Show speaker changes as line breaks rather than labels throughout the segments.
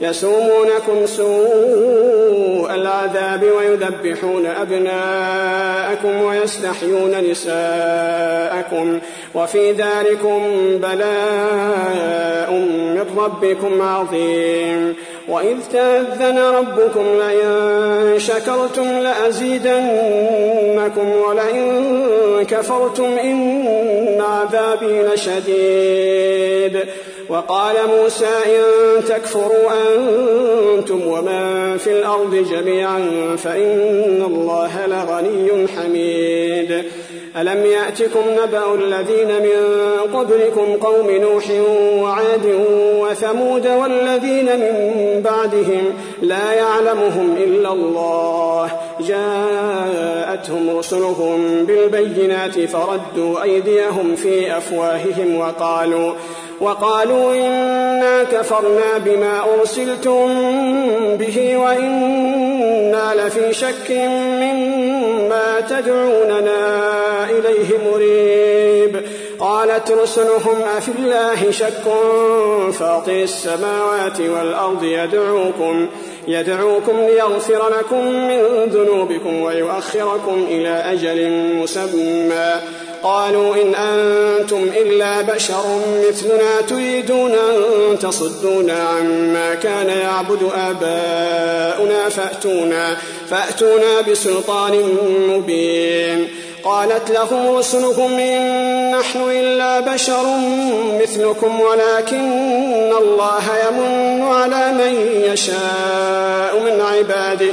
يسومونكم سوء العذاب ويذبحون أبناءكم ويستحيون نساءكم وفي ذلكم بلاء من ربكم عظيم وإذ تأذن ربكم لئن شكرتم لأزيدنكم ولئن كفرتم إن عذابي لشديد وقال موسى إن تكفروا أنتم ومن في الأرض جميعا فإن الله لغني حميد. ألم يأتكم نبأ الذين من قبلكم قوم نوح وعاد وثمود والذين من بعدهم لا يعلمهم إلا الله. جاءتهم رسلهم بالبينات فردوا أيديهم في أفواههم وقالوا وقالوا إنا كفرنا بما أرسلتم به وإنا لفي شك مما تدعوننا إليه مريب. قالت رسلهم أفي الله شك فاطر السماوات والأرض يدعوكم يدعوكم ليغفر لكم من ذنوبكم ويؤخركم إلى أجل مسمى. قالوا إن أنتم إلا بشر مثلنا تريدون أن تصدونا عما كان يعبد آباؤنا فأتونا فأتونا بسلطان مبين. قالت لهم رسلهم إن نحن إلا بشر مثلكم ولكن الله يمن على من يشاء من عباده.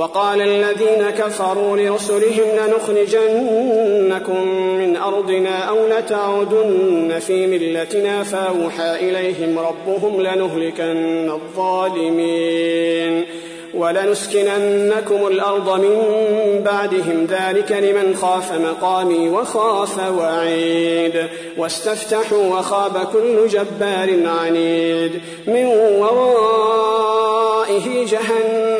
وقال الذين كفروا لرسلهم لنخرجنكم من أرضنا أو لتعودن في ملتنا فأوحى إليهم ربهم لنهلكن الظالمين ولنسكننكم الأرض من بعدهم ذلك لمن خاف مقامي وخاف وعيد واستفتحوا وخاب كل جبار عنيد من ورائه جهنم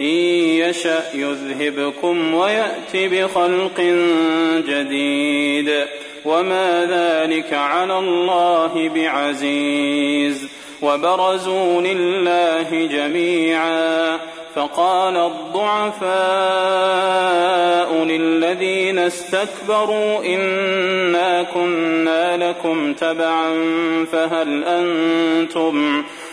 إن يشأ يذهبكم ويأت بخلق جديد. وما ذلك على الله بعزيز. وبرزوا لله جميعا. فقال الضعفاء للذين استكبروا إنا كنا لكم تبعا فهل أنتم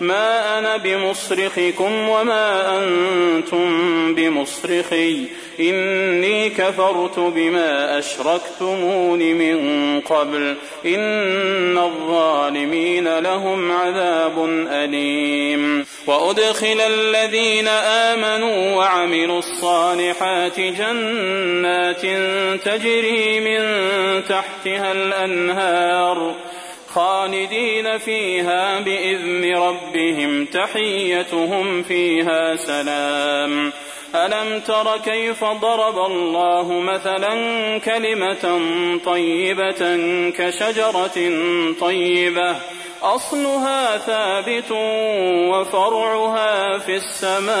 ما أنا بمصرخكم وما أنتم بمصرخي. إني كفرت بما أشركتمون من قبل. إن الظالمين لهم عذاب أليم. وأدخل الذين آمنوا وعملوا الصالحات جنات تجري من تحتها الأنهار. خالدين فيها بإذن ربهم تحيتهم فيها سلام. ألم تر كيف ضرب الله مثلا كلمة طيبة كشجرة طيبة؟ أصلها ثابت وفرعها في السماء.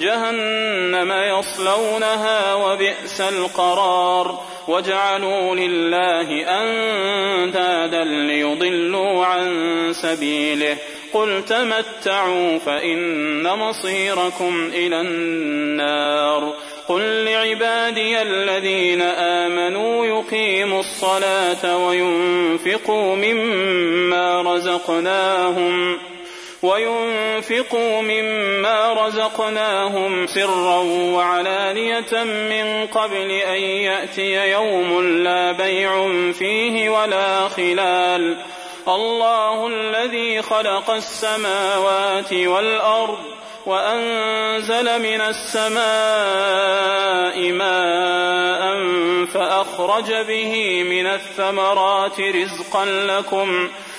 جهنم يصلونها وبئس القرار. وجعلوا لله أندادا ليضلوا عن سبيله. قل تمتعوا فإن مصيركم إلى النار. قل لعبادي الذين آمنوا يقيموا الصلاة وينفقوا مما رزقناهم. وينفقوا مما رزقناهم سرا وعلانية من قبل أن يأتي يوم لا بيع فيه ولا خلال. الله الذي خلق السماوات والأرض وأنزل من السماء ماء فأخرج به من الثمرات رزقا لكم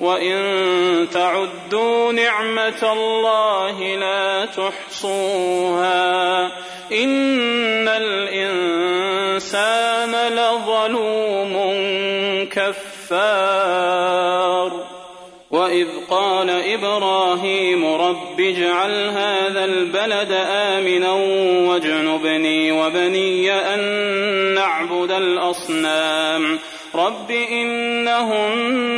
وإن تعدوا نعمة الله لا تحصوها إن الإنسان لظلوم كفار وإذ قال إبراهيم رب اجعل هذا البلد آمنا واجنبني وبني أن نعبد الأصنام رب إنهن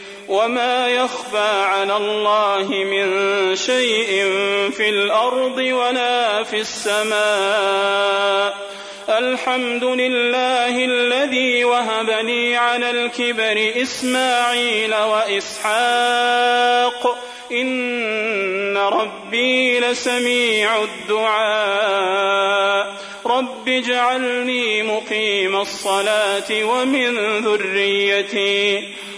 وما يخفى على الله من شيء في الأرض ولا في السماء الحمد لله الذي وهب لي على الكبر إسماعيل وإسحاق إن ربي لسميع الدعاء رب اجعلني مقيم الصلاة ومن ذريتي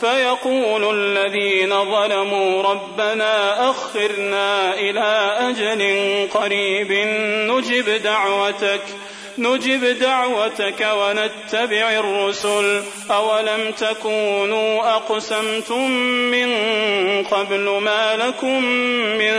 فيقول الذين ظلموا ربنا أخرنا إلى أجل قريب نجب دعوتك نجب دعوتك ونتبع الرسل أولم تكونوا أقسمتم من قبل ما لكم من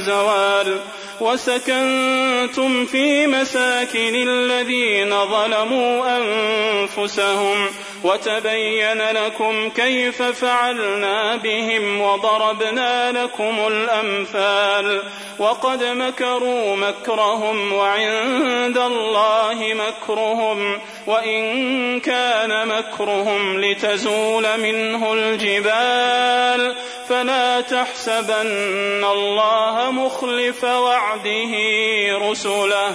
زوال وسكنتم في مساكن الذين ظلموا أنفسهم وتبين لكم كيف فعلنا بهم وضربنا لكم الأمثال وقد مكروا مكرهم وعند الله مكرهم وإن كان مكرهم لتزول منه الجبال فلا تحسبن الله مخلف وعده رسله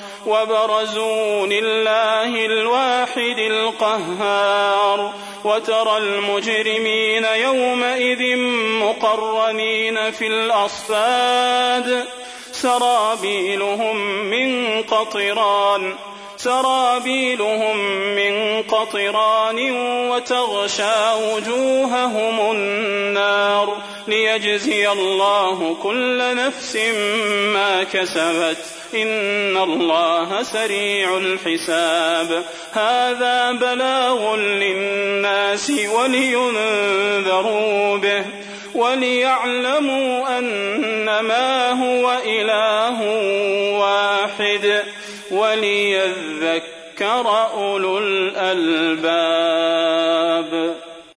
وبرزوا لله الواحد القهار وترى المجرمين يومئذ مقرنين في الأصفاد. سرابيلهم من قطران سرابيلهم من قطران وتغشى وجوههم النار ليجزي الله كل نفس ما كسبت. إن الله سريع الحساب. هذا بلاغ للناس ولينذروا به. وليعلموا أنما هو إله واحد. وليذكر أولو الألباب.